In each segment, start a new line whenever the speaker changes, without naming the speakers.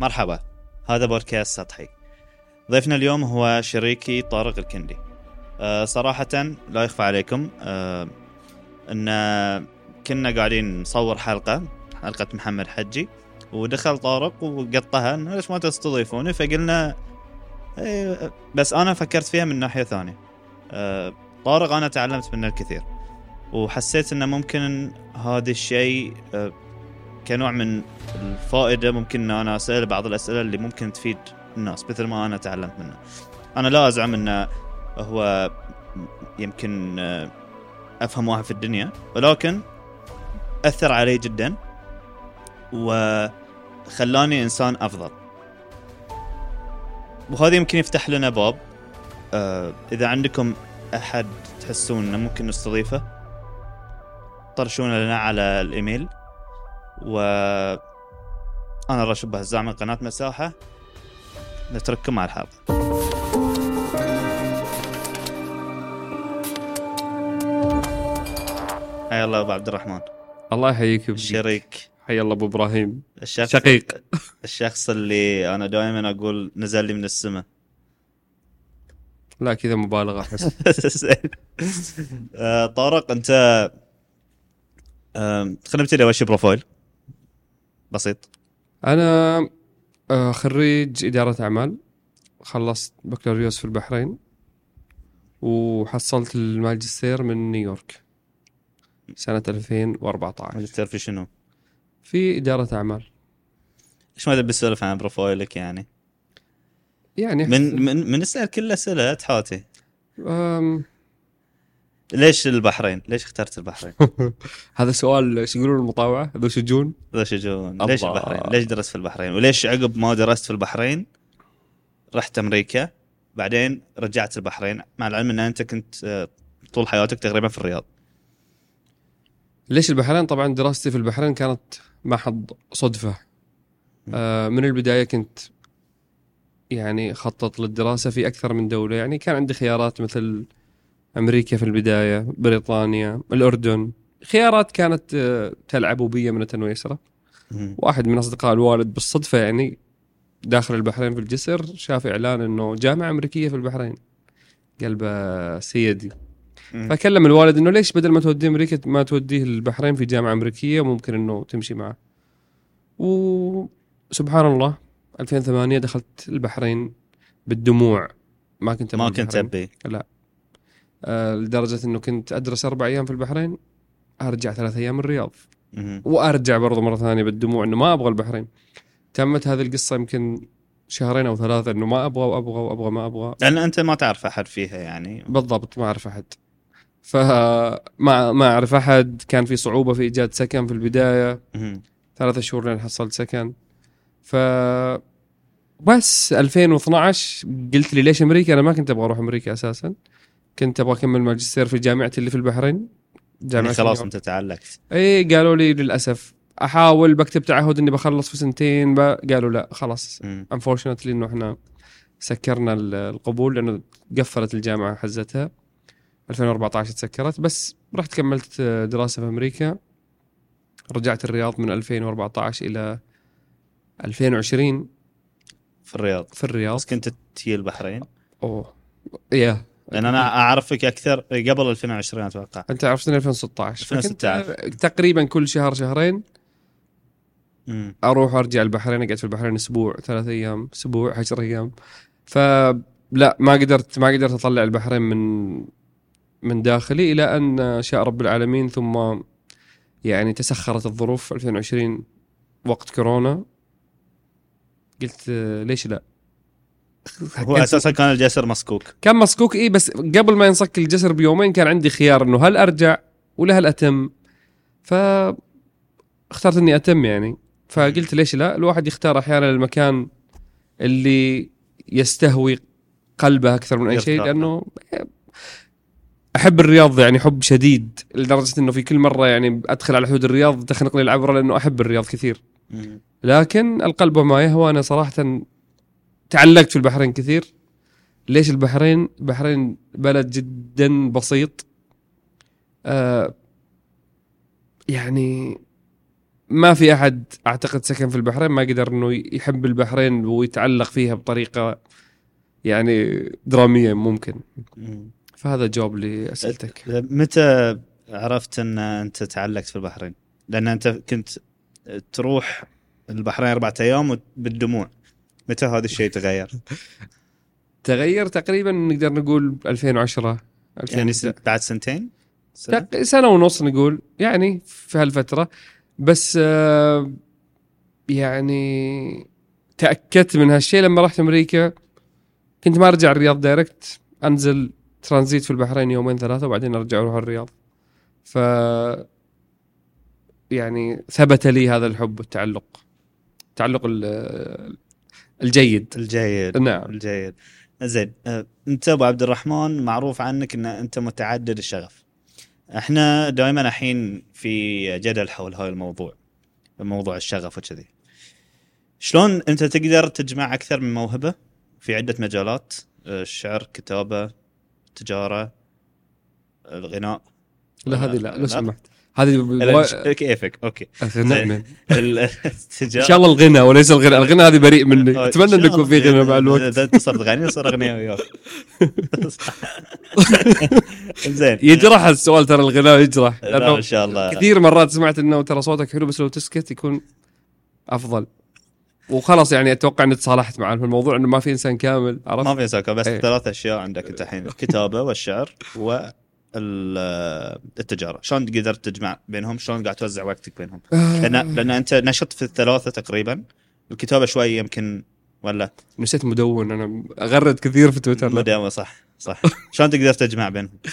مرحبا. هذا بودكاست سطحي. ضيفنا اليوم هو شريكي طارق الكندي. أه صراحة لا يخفى عليكم. أه إن كنا قاعدين نصور حلقة حلقة محمد حجي ودخل طارق وقطها إنه ليش ما تستضيفوني؟ فقلنا إيه بس أنا فكرت فيها من ناحية ثانية. أه طارق أنا تعلمت منه الكثير وحسيت إنه ممكن هذا الشيء كنوع من الفائدة ممكن إن أنا أسأل بعض الأسئلة اللي ممكن تفيد الناس مثل ما أنا تعلمت منه. أنا لا أزعم انه هو يمكن آه، أفهم واحد في الدنيا ولكن أثر علي جدا وخلاني إنسان أفضل. وهذا يمكن يفتح لنا باب آه، إذا عندكم أحد تحسون إنه ممكن نستضيفه طرشونا لنا على الإيميل و أنا راشد بهزاع من قناة مساحة. نترككم مع الحلقة حيا الله أبو عبد الرحمن.
الله يحييك
الشريك
حيا الله أبو إبراهيم.
الشخص
شقيق.
الشخص اللي أنا دائما أقول نزل لي من السماء.
لا كذا مبالغة
أحس. آه، طارق أنت خلينا نبتدي أول شيء profile. بسيط.
أنا آه، خريج إدارة أعمال. خلصت بكالوريوس في البحرين. وحصلت الماجستير من نيويورك سنة 2014
ماجستير في شنو؟
في إدارة أعمال.
ليش ما تبي تسولف عن profile ك يعني؟
يعني
من من من اسال كل اسئله تحاتي ليش البحرين؟ ليش اخترت البحرين؟
هذا سؤال إيش يقولون المطاوعة ذو شجون
ليش يجون؟ ليش. البحرين؟ ليش درست في البحرين؟ وليش عقب ما درست في البحرين رحت أمريكا بعدين رجعت البحرين مع العلم إن أنت كنت آه، طول حياتك تقريبا في الرياض.
ليش البحرين طبعا دراستي في البحرين كانت محض صدفة آه من البداية كنت يعني خطط للدراسة في أكثر من دولة يعني كان عندي خيارات مثل أمريكا في البداية بريطانيا الأردن خيارات كانت آه تلعب بي يمنة ويسرى. واحد من أصدقاء الوالد بالصدفة يعني داخل البحرين في الجسر شاف إعلان أنه جامعة أمريكية في البحرين قال سيدي. فكلم الوالد إنه ليش بدل ما توديه أمريكا ما توديه البحرين في جامعة أمريكية ممكن إنه تمشي معه. وسبحان الله 2008 دخلت البحرين بالدموع ما كنت
ما كنت. أبي
آه لدرجة إنه كنت أدرس أربع أيام في البحرين أرجع ثلاث أيام الرياض. وأرجع برضه مرة ثانية بالدموع إنه ما أبغى البحرين. تمت هذه القصة يمكن شهرين أو ثلاثة إنه ما أبغى وأبغى وأبغى ما أبغى.
لأن أنت ما تعرف أحد فيها يعني.
بالضبط ما أعرف أحد. فما ما أعرف أحد. كان في صعوبة في إيجاد سكن في
البداية.
ثلاثة شهور لين حصلت سكن. ف بس 2012 قلت لي ليش أمريكا؟ أنا ما كنت أبغى أروح أمريكا أساسا. كنت أبغى أكمل ماجستير في جامعتي اللي في البحرين؟ جامعة
يعني خلاص. أنت تعلقت.
إي قالوا لي للأسف. أحاول بكتب تعهد إني بخلص في سنتين ب... قالوا لا خلاص. unfortunately إنه إحنا سكرنا ال- القبول لأنه قفلت الجامعة حزتها. 2014 تسكرت. بس رحت كملت دراسة في أمريكا. رجعت الرياض من 2014 إلى 2020
في الرياض.
في الرياض.
بس كنت تجي البحرين؟
أوه. يا.
لأن أنا أعرفك أكثر قبل 2020 أتوقع.
أنت عرفتني 2016 فكنت
2016.
تقريبا كل شهر شهرين
مم.
أروح وأرجع البحرين أقعد في البحرين أسبوع ثلاث أيام أسبوع عشر أيام. فلا ما قدرت ما قدرت أطلع البحرين من من داخلي إلى أن شاء رب العالمين ثم يعني تسخرت الظروف 2020 وقت كورونا. قلت ليش لا؟
هو أساسا كان الجسر مسكوك.
كان مسكوك اي بس قبل ما ينصك الجسر بيومين كان عندي خيار إنه هل أرجع ولا هل أتم. ف اخترت إني أتم يعني. فقلت ليش لا؟ الواحد يختار أحيانا المكان اللي يستهوي قلبه أكثر من أي شيء. لأنه أحب الرياض يعني حب شديد لدرجة إنه في كل مرة يعني أدخل على حدود الرياض تخنق لي العبره لأنه أحب الرياض كثير. لكن القلب وما يهوى أنا صراحة تعلقت في البحرين كثير ليش البحرين؟ البحرين بلد جدا بسيط آه يعني ما في أحد أعتقد سكن في البحرين ما قدر إنه يحب البحرين ويتعلق فيها بطريقة يعني درامية ممكن
مم.
فهذا جواب لأسئلتك
متى عرفت إن أنت تعلقت في البحرين؟ لأن أنت كنت تروح البحرين أربعة أيام بالدموع متى هذا الشيء تغير؟
تغير تقريبا نقدر نقول 2010
يعني
2000
سن- بعد سنتين؟ سنة؟
سنة ونص نقول يعني في هالفترة بس آه، يعني تأكدت من هالشيء لما رحت أمريكا كنت ما أرجع الرياض دايركت أنزل ترانزيت في البحرين يومين ثلاثة وبعدين أرجع أروح الرياض ف يعني ثبت لي هذا الحب والتعلق التعلق ال- الجيد.
الجيد
نعم.
الجيد. زين آه، انت أبو عبد الرحمن معروف عنك إن أنت متعدد الشغف. إحنا دائما الحين في جدل حول هذا الموضوع موضوع الشغف وكذي. شلون أنت تقدر تجمع أكثر من موهبة في عدة مجالات؟ آه، الشعر كتابة تجارة الغناء.
لا هذه لا لو. سمحت. هذه
كيفك؟ أوكي.
نعم.
إن
شاء الله الغنى وليس الغنى الغنى هذه بريء مني. أتمنى انه يكون في غنى مع الوقت.
إذا أنت صرت غني نصير اغنياء وياك زين.
يجرح السؤال ترى الغناء يجرح.
لا إن شاء الله.
كثير مرات سمعت إنه ترى صوتك حلو بس لو تسكت يكون أفضل. وخلاص يعني أتوقع إني تصالحت في الموضوع إنه ما في إنسان كامل
ما
عرفت؟
في سكر بس
إيه.
ثلاث أشياء عندك. انت الحين الكتابة والشعر والتجاره شلون قدرت تجمع بينهم؟ شلون قاعد توزع وقتك بينهم؟ لأن لأن أنت نشط في الثلاثة تقريبا. الكتابة شوي يمكن ولا؟
نسيت مدون. أنا أغرد كثير في تويتر.
مداومه صح صح. شلون تقدر تجمع بينهم؟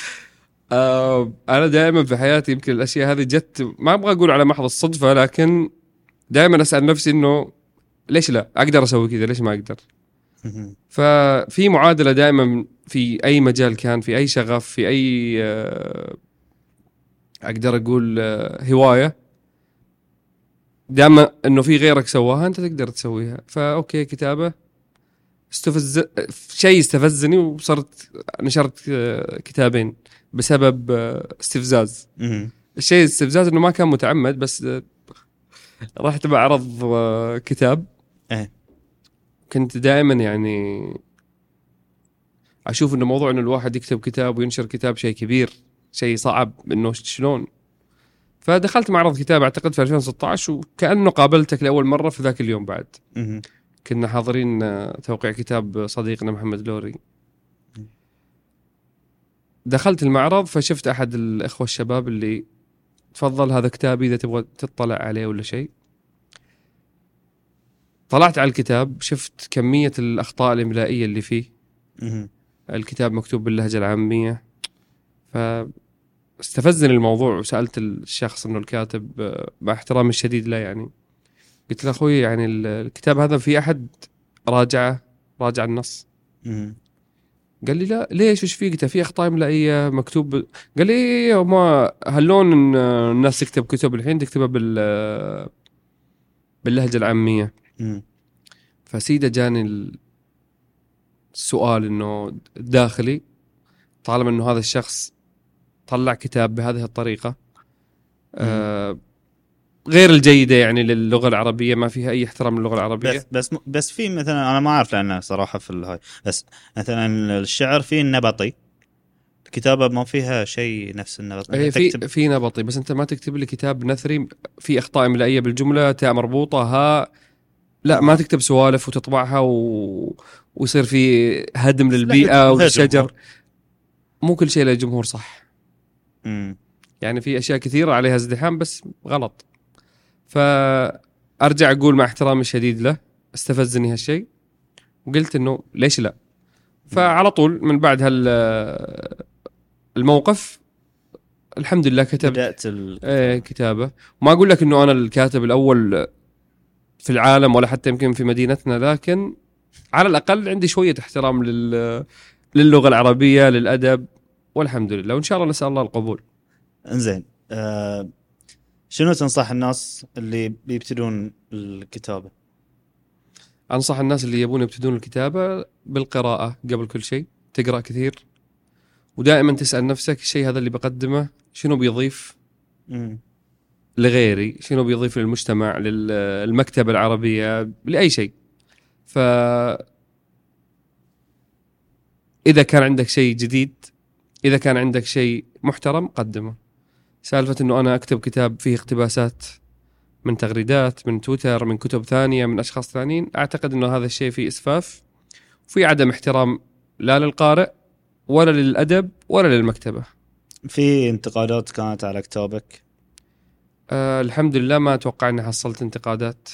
آه أنا دائما في حياتي يمكن الأشياء هذه جت ما أبغى أقول على محض الصدفة لكن دائما أسأل نفسي إنه ليش لا؟ أقدر أسوي كذا ليش ما أقدر؟ ففي معادلة دائما في أي مجال كان في أي شغف في أي آه، أقدر أقول آه، هواية. دائما إنه في غيرك سواها أنت تقدر تسويها. فاوكي كتابة. استفز شيء استفزني وصرت نشرت آه، كتابين بسبب استفزاز. الشيء الاستفزاز إنه ما كان متعمد بس رحت معرض كتاب.
إيه.
كنت دائما يعني أشوف إنه موضوع إنه الواحد يكتب كتاب وينشر كتاب شيء كبير شيء صعب إنه شلون. فدخلت معرض كتاب أعتقد في 2016 وكأنه قابلتك لأول مرة في ذاك اليوم بعد. كنا حاضرين توقيع كتاب صديقنا محمد لوري. دخلت المعرض فشفت أحد الإخوة الشباب اللي تفضل هذا كتابي إذا تبغى تطلع عليه ولا شيء. طلعت على الكتاب شفت كمية الأخطاء الإملائية اللي فيه.
مهم.
الكتاب مكتوب باللهجة العامية. فاستفزني الموضوع وسألت الشخص إنه الكاتب مع احترامي الشديد له يعني. قلت له أخوي يعني ال- الكتاب هذا في أحد راجعه راجع النص.
مهم.
قال لي لا ليش؟ وش فيه؟ قلت له في أخطاء إملائية مكتوب قال لي إيه ما هاللون الناس تكتب كتب الحين تكتبها بال باللهجة العامية.
مهم.
فسيدة جاني ال- السؤال إنه الداخلي طالما إنه هذا الشخص طلع كتاب بهذه الطريقة آه غير الجيدة يعني للغة العربية ما فيها أي احترام للغة العربية؟
بس بس بس في مثلا أنا ما أعرف لأنه صراحة في الهاي. بس مثلا الشعر فيه النبطي. الكتابه ما فيها شيء نفس النبطي
هي في
تكتب
في نبطي بس أنت ما تكتب لي كتاب نثري في إخطاء املائيه بالجملة تاء مربوطة ها لا ما تكتب سوالف وتطبعها و... ويصير في هدم للبيئه والشجر. مو كل شيء له جمهور صح
مم.
يعني في اشياء كثيره عليها ازدحام بس غلط فارجع أقول مع احترامي الشديد له استفزني هالشيء وقلت انه ليش لا فعلى طول من بعد هال الموقف الحمد لله كتبت
بدات ال...
إيه كتابه وما أقول لك انه أنا الكاتب الأول في العالم ولا حتى يمكن في مدينتنا لكن على الأقل عندي شوية احترام لل للغة العربية للأدب والحمد لله. وإن شاء الله نسأل الله القبول.
إنزين آه شنو تنصح الناس اللي بيبتدون الكتابة؟
أنصح الناس اللي يبون يبتدون الكتابة بالقراءة قبل كل شيء. تقرأ كثير. ودائما تسأل نفسك الشيء هذا اللي بقدمه شنو بيضيف. لغيري شنو بيضيف للمجتمع للمكتبة العربية لأي شيء. ف إذا كان عندك شيء جديد إذا كان عندك شيء محترم قدمه. سالفة أنه أنا أكتب كتاب فيه اقتباسات من تغريدات من تويتر من كتب ثانية من أشخاص ثانيين أعتقد أنه هذا الشيء فيه إسفاف. وفي عدم احترام لا للقارئ ولا للأدب ولا للمكتبة.
في انتقادات كانت على كتابك؟
أه الحمد لله ما أتوقع أني حصلت انتقادات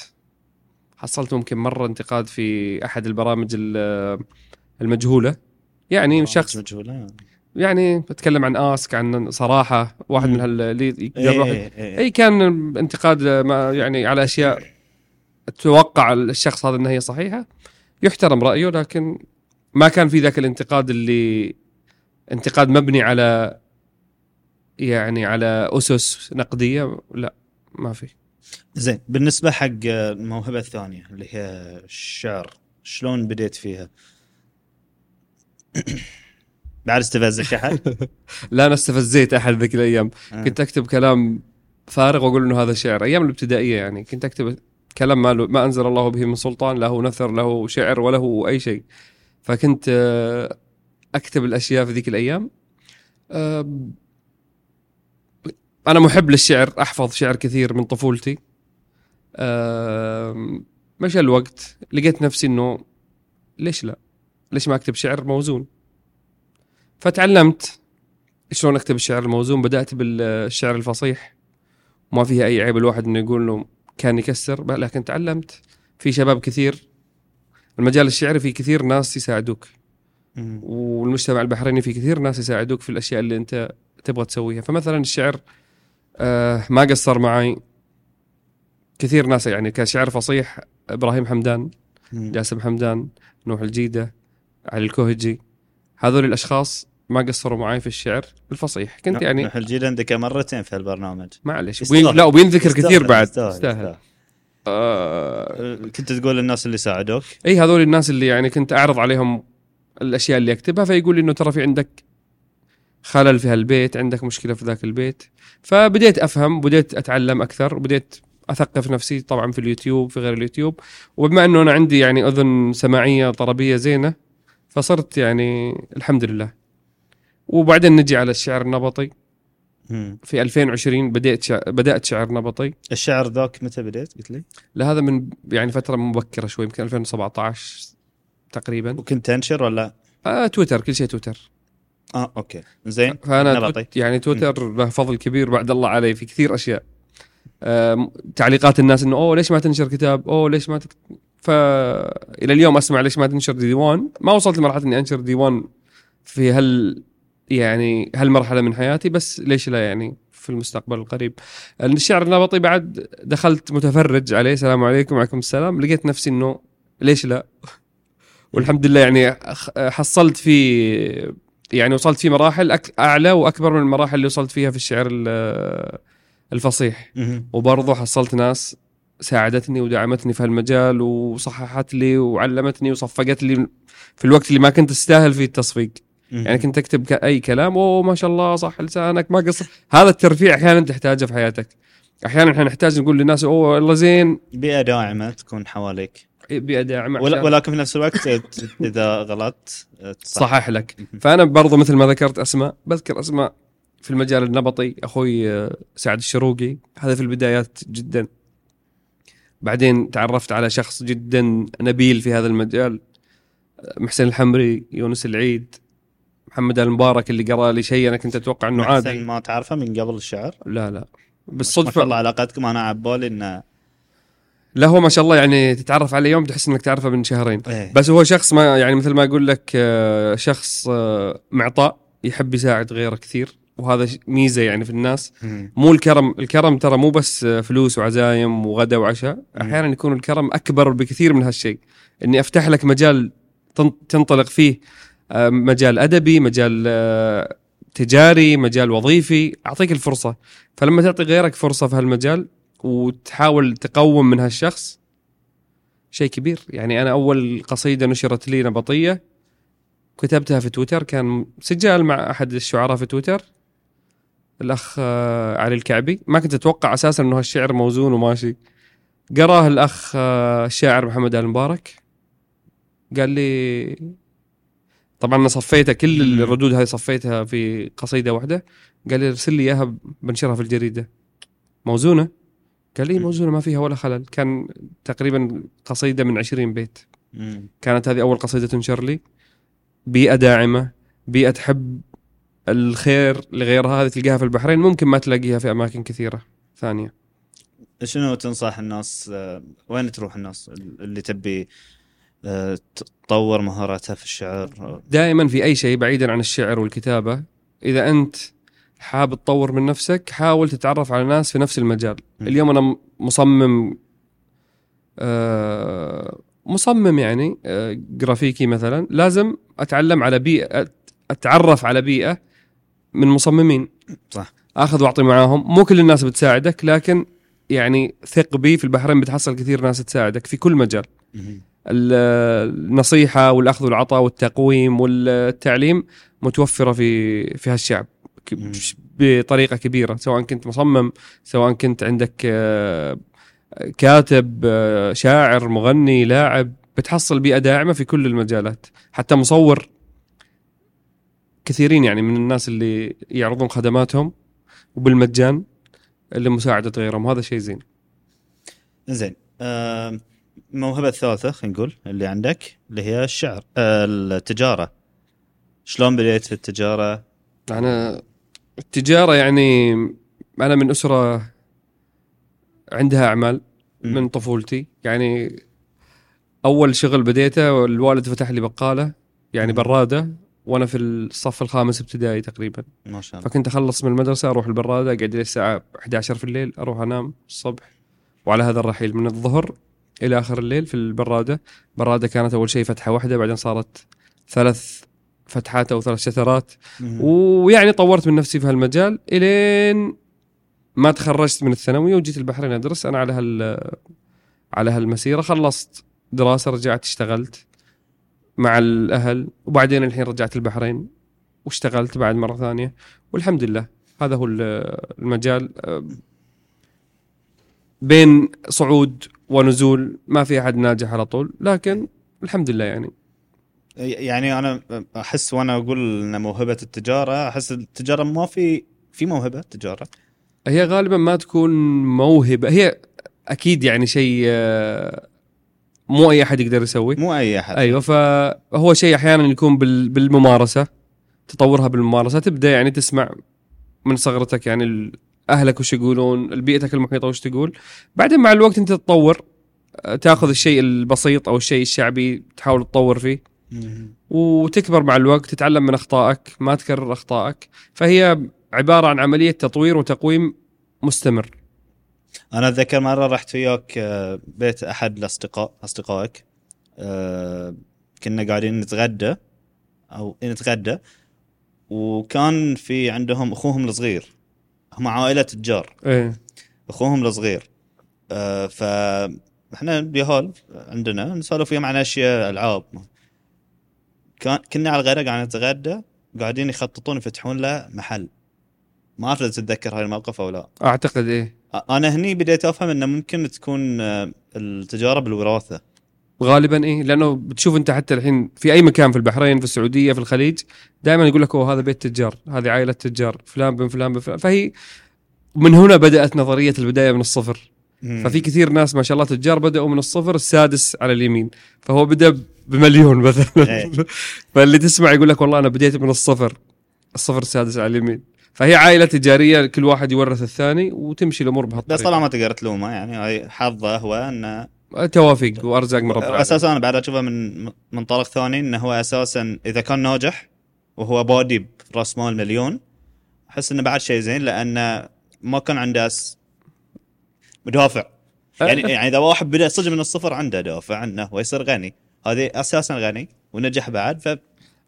حصلت ممكن مرة انتقاد في أحد البرامج ال- المجهولة يعني شخص
مجهولة
يعني بتكلم عن آسك عن صراحة واحد
مم.
من هال اللي
إيه إيه إيه.
أي كان انتقاد ما يعني على أشياء توقع الشخص هذا إنها هي صحيحة يحترم رأيه لكن ما كان في ذاك الانتقاد اللي انتقاد مبني على يعني على أسس نقدية لا ما في
زين بالنسبة حق الموهبة الثانية اللي هي الشعر شلون بديت فيها؟ بعد استفزك أحد؟
لا أنا استفزيت أحد ذيك الأيام
آه.
كنت أكتب كلام فارغ وأقول إنه هذا شعر أيام الإبتدائية يعني كنت أكتب كلام ما, له ما أنزل الله به من سلطان له نثر له شعر وله أي شيء فكنت آه، أكتب الأشياء في ذيك الأيام أنا محب للشعر أحفظ شعر كثير من طفولتي. مشى الوقت لقيت نفسي إنه ليش لا؟ ليش ما أكتب شعر موزون؟ فتعلمت شلون أكتب الشعر الموزون. بدأت بالشعر الفصيح. ما فيها أي عيب الواحد إنه يقول إنه كان يكسر لكن تعلمت. في شباب كثير المجال الشعري في كثير ناس يساعدوك. والمجتمع البحريني في كثير ناس يساعدوك في الأشياء اللي أنت تبغى تسويها. فمثلا الشعر آه ما قصر معي كثير ناس يعني كشعر فصيح إبراهيم حمدان. جاسم حمدان نوح الجيدة علي الكوهجي. هذول الأشخاص ما قصروا معي في الشعر الفصيح. كنت يعني
نوح الجيل عندك مرتين في البرنامج
معلش. وين لا وبينذكر كثير بعد.
يستاهل-.
آه.
كنت تقول للناس اللي ساعدوك؟
إي هذول الناس اللي يعني كنت أعرض عليهم الأشياء اللي أكتبها فيقول لي إنه ترى في عندك خلل في هالبيت عندك مشكلة في ذاك البيت. فبديت أفهم بديت أتعلم أكثر وبديت أثقف نفسي طبعا في اليوتيوب في غير اليوتيوب. وبما أنه أنا عندي يعني أذن سماعية طربية زينة فصرت يعني الحمد لله. وبعدين نجي على الشعر النبطي. في 2020 بديت شع... بدأت شعر نبطي.
الشعر ذاك متى بديت؟ قلت لي؟
لهذا من يعني فترة مبكرة شوي يمكن 2017 تقريبا.
وكنت تنشر ولا؟
آه تويتر كل شيء تويتر.
آه okay. زين.
فأنا
نبطي.
يعني تويتر له فضل كبير بعد الله علي في كثير أشياء. تعليقات الناس إنه أوه ليش ما تنشر كتاب؟ أوه ليش ما تك... فالى اليوم أسمع ليش ما تنشر ديوان ما وصلت لمرحلة إني أنشر ديوان في هال يعني هالمرحلة من حياتي بس ليش لا يعني في المستقبل القريب. الشعر النبطي بعد دخلت متفرج عليه السلام عليكم وعليكم السلام. لقيت نفسي إنه ليش لا؟ والحمد لله يعني حصلت في يعني وصلت في مراحل أك... أعلى وأكبر من المراحل اللي وصلت فيها في الشعر ال- الفصيح. وبرضه حصلت ناس ساعدتني ودعمتني في هالمجال وصححت لي وعلمتني وصفقت لي في الوقت اللي ما كنت استاهل فيه التصفيق. يعني كنت أكتب أي كلام أوه ما شاء الله صح لسانك ما قصر. هذا الترفيع أحيانا تحتاجه في حياتك. أحيانا إحنا نحتاج نقول للناس أوه والله زين.
بيئة داعمة تكون حواليك.
عشان
ولكن في نفس الوقت إذا غلطت تصحح.
صحح لك. فأنا برضو مثل ما ذكرت أسماء بذكر أسماء في المجال النبطي أخوي آه، سعد الشروقي. هذا في البدايات جدا. بعدين تعرفت على شخص جدا نبيل في هذا المجال آه، محسن الحمري يونس العيد محمد المبارك اللي قرأ لي شيء أنا كنت أتوقع إنه
محسن
عادي.
ما تعرفه من قبل الشعر؟
لا لا.
ما شاء
بالصدفه
الله علاقتكم أنا عبالي إنه
لا هو ما شاء الله يعني تتعرف عليه يوم تحس إنك تعرفه من شهرين.
إيه.
بس هو شخص ما يعني مثل ما أقول لك آه، شخص آه، معطاء يحب يساعد غيره كثير وهذا ميزة يعني في الناس.
مم.
مو الكرم الكرم ترى مو بس آه، فلوس وعزايم وغدا وعشاء أحيانا يكون الكرم أكبر بكثير من هالشيء. إني أفتح لك مجال تن- تنطلق فيه مجال أدبي مجال تجاري مجال وظيفي أعطيك الفرصة. فلما تعطي غيرك فرصة في هالمجال وتحاول تقوم من هالشخص شيء كبير. يعني أنا أول قصيدة نشرت لي نبطية كتبتها في تويتر كان سجال مع أحد الشعراء في تويتر الأخ آه، علي الكعبي. ما كنت أتوقع أساسا إنه هالشعر موزون وماشي. قراه الأخ آه، الشاعر محمد آل مبارك. قال لي طبعا أنا صفيتها كل. الردود هذه صفيتها في قصيدة واحدة. قال لي ارسل لي إياها بنشرها في الجريدة. موزونة. قال لي. موزونه ما فيها ولا خلل. كان تقريبا قصيدة من 20 بيت.
مم.
كانت هذه أول قصيدة تنشر لي. بيئة داعمة. بيئة تحب الخير لغيرها. هذه تلقاها في البحرين. ممكن ما تلاقيها في أماكن كثيرة ثانية.
شنو تنصح الناس؟ آه، وين تروح الناس اللي تبي آه، تطور مهاراتها في الشعر؟
دائما في أي شيء بعيدا عن الشعر والكتابة. إذا أنت حاب تطور من نفسك حاول تتعرف على ناس في نفس المجال
م.
اليوم أنا مصمم آه، مصمم يعني آه، جرافيكي مثلا لازم أتعلم على بيئة أتعرف على بيئة من مصممين
صح.
آخذ وأعطي معاهم مو كل الناس بتساعدك لكن يعني ثق بي في البحرين بتحصل كثير ناس تساعدك في كل مجال النصيحة والأخذ والعطاء والتقويم والتعليم متوفرة في في هالشعب. بطريقة كبيرة سواء كنت مصمم سواء كنت عندك آه، كاتب آه، شاعر مغني لاعب بتحصل بيئة داعمة في كل المجالات حتى مصور. كثيرين يعني من الناس اللي يعرضون خدماتهم وبالمجان لمساعده غيرهم هذا شيء زين.
زين آه، الموهبة الثالثة خلينا نقول اللي عندك اللي هي الشعر آه، التجارة. شلون بديت في التجارة؟
أنا التجارة يعني أنا من أسرة عندها
أعمال.
من طفولتي. يعني أول شغل بديته الوالد فتح لي بقالة يعني. برادة وأنا في الصف الخامس ابتدائي تقريبا.
ما شاء الله.
فكنت أخلص من المدرسة أروح البرادة أقعد الساعة 11 في الليل أروح أنام الصبح. وعلى هذا الرحيل من الظهر إلى آخر الليل في البرادة. برادة كانت أول شيء فتحة واحدة بعدين صارت ثلاث فتحات أو ثلاث شترات. ويعني طورت من نفسي في هالمجال إلين ما تخرجت من الثانوية وجيت البحرين أدرس. أنا على هال على هالمسيرة خلصت دراسة رجعت اشتغلت مع الأهل. وبعدين الحين رجعت البحرين واشتغلت بعد مرة ثانية. والحمد لله هذا هو ال- المجال. بين صعود ونزول ما في أحد ناجح على طول. لكن الحمد لله يعني
يعني أنا أحس وأنا أقول ان موهبة التجارة أحس التجارة ما في في موهبة تجارة.
هي غالبا ما تكون موهبة هي أكيد يعني شيء آه، مو أي أحد يقدر يسويه
مو أي أحد.
أيوه فهو شيء أحيانا يكون بال- بالممارسة تطورها بالممارسة تبدأ يعني تسمع من صغرتك يعني أهلك وش يقولون بيئتك المحيطة وش تقول. بعدين مع الوقت أنت تتطور آه، تأخذ الشيء البسيط أو الشيء الشعبي تحاول تطور فيه. وتكبر مع الوقت تتعلم من أخطائك ما تكرر أخطائك. فهي عبارة عن عملية تطوير وتقويم مستمر.
أنا أتذكر مرة رحت وياك آه، بيت أحد الأصدقاء أصدقائك آه، كنا قاعدين نتغدى أو نتغدى وكان في عندهم أخوهم الصغير. هم عائلة تجار.
إيه.
أخوهم الصغير. آه، فاحنا بيهول عندنا نسولف وياهم عن أشياء ألعاب. كان كنا على الغداء قاعدين نتغدى قاعدين يخططون يفتحون له محل. ما أعرف إذا تتذكر هاي الموقف أو لا.
أعتقد إيه.
أنا هني بديت أفهم إنه ممكن تكون آه، التجارة بالوراثة.
غالبا إيه لأنه بتشوف أنت حتى الحين في أي مكان في البحرين في السعودية في الخليج دائما يقول لك أوه هذا بيت تجار هذه عائلة تجار فلان بن فلان بن فلان. فهي من هنا بدأت نظرية البداية من الصفر. ففي كثير ناس ما شاء الله تجار بدأوا من الصفر السادس على اليمين. فهو بدأ بمليون مثلا.
إيه.
فاللي تسمع يقول لك والله أنا بديت من الصفر الصفر السادس على اليمين. فهي عائلة تجارية كل واحد يورث الثاني وتمشي الأمور
بس
بهالطريقه
طبعا ما تقدر تلومه يعني هاي حظه هو إنه
توافيق وأرزاق من رب العالمين
أساسا أنا بعد أشوفه من من طرف ثاني إنه هو أساسا إذا كان ناجح وهو بادي برأس مال مليون أحس إنه بعد شيء زين لأنه ما كان عنده. مدافع. يعني يعني إذا واحد بدأ صدق من الصفر عنده دافع انه هو يصير غني. هذه أساسا غني ونجح بعد ف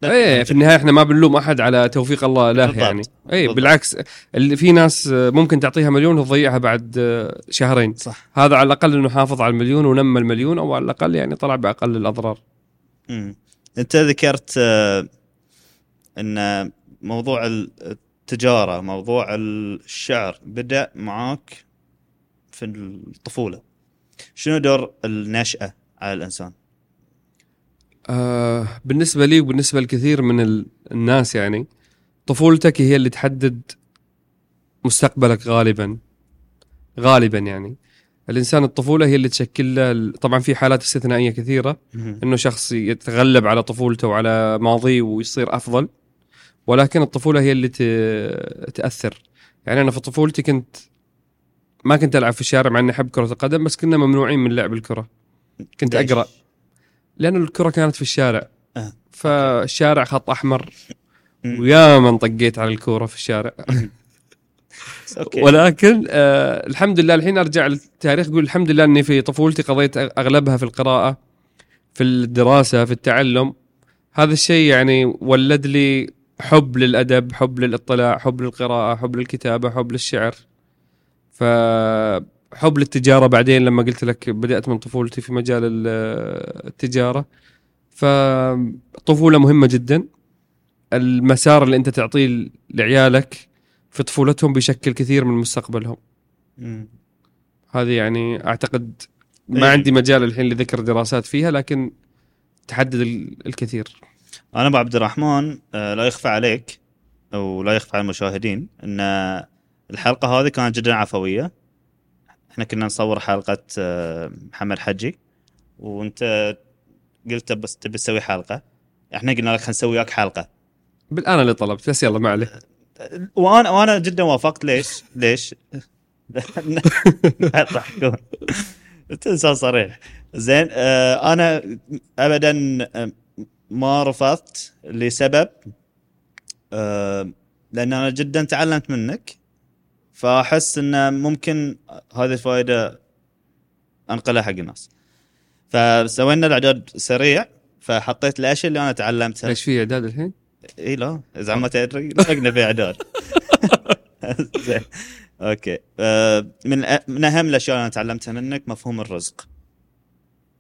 إيه في النهاية إحنا ما بنلوم أحد على توفيق الله له
بالضبط.
يعني اي. بالعكس اللي في ناس ممكن تعطيها مليون وتضيعها بعد شهرين
صح
هذا على الأقل إنه حافظ على المليون ونمى المليون أو على الأقل يعني طلع بأقل الأضرار
مم. أنت ذكرت آه، إن موضوع ال- التجارة موضوع الشعر بدأ معاك في الطفولة شنو دور النشأة على الإنسان؟
آه بالنسبة لي وبالنسبة لكثير من ال- الناس يعني طفولتك هي اللي تحدد مستقبلك غالبا. غالبا يعني. الإنسان الطفولة هي اللي تشكل له طبعا في حالات استثنائية كثيرة إنه شخص يتغلب على طفولته وعلى ماضيه ويصير أفضل ولكن الطفولة هي اللي تأثر. يعني أنا في طفولتي كنت ما كنت ألعب في الشارع مع إني أحب كرة القدم بس كنا ممنوعين من لعب الكرة. كنت؟ أقرأ. لأنه الكرة كانت في الشارع.
آه.
فالشارع خط أحمر.
مم.
ويا من طقيت على الكورة في الشارع. ولكن آه الحمد لله الحين أرجع للتاريخ أقول الحمد لله إني في طفولتي قضيت أغلبها في القراءة في الدراسة في التعلم. هذا الشيء يعني ولد لي حب للأدب حب للاطلاع حب للقراءة حب للكتابة حب للشعر. فحب للتجارة بعدين لما قلت لك بدأت من طفولتي في مجال ال- التجارة. فطفوله مهمة جدا. المسار اللي أنت تعطيه لعيالك في طفولتهم بيشكل كثير من مستقبلهم. هذه يعني
أعتقد.
ما عندي مجال الحين لذكر دراسات فيها لكن تحدد ال- الكثير.
أنا أبو عبد الرحمن آه، لا يخفى عليك أو لا يخفى على المشاهدين إن الحلقة هذه كانت جدا عفوية. إحنا كنا نصور حلقة آه، محمد حجي وأنت قلت بس تبي تسوي حلقة. إحنا قلنا لك خلينا نسوي وياك حلقه
أنا اللي طلبت بس يلا ما عليه.
وأنا وأنا جدا وافقت. ليش؟ ليش؟ يضحكون أنت إنسان صريح. زين آه أنا ابدا آه، ما رفضت لسبب آه لأن أنا جدا تعلمت منك. فأحس ان ممكن هذه الفائدة أنقلها حق الناس. فسوينا الإعداد سريع فحطيت الأشياء اللي أنا تعلمتها.
ليش في إعداد الحين؟
إي لا إذا ما تدري لقنا في إعداد. زين. أوكي. آه، من من أهم الأشياء اللي أنا تعلمتها منك مفهوم الرزق.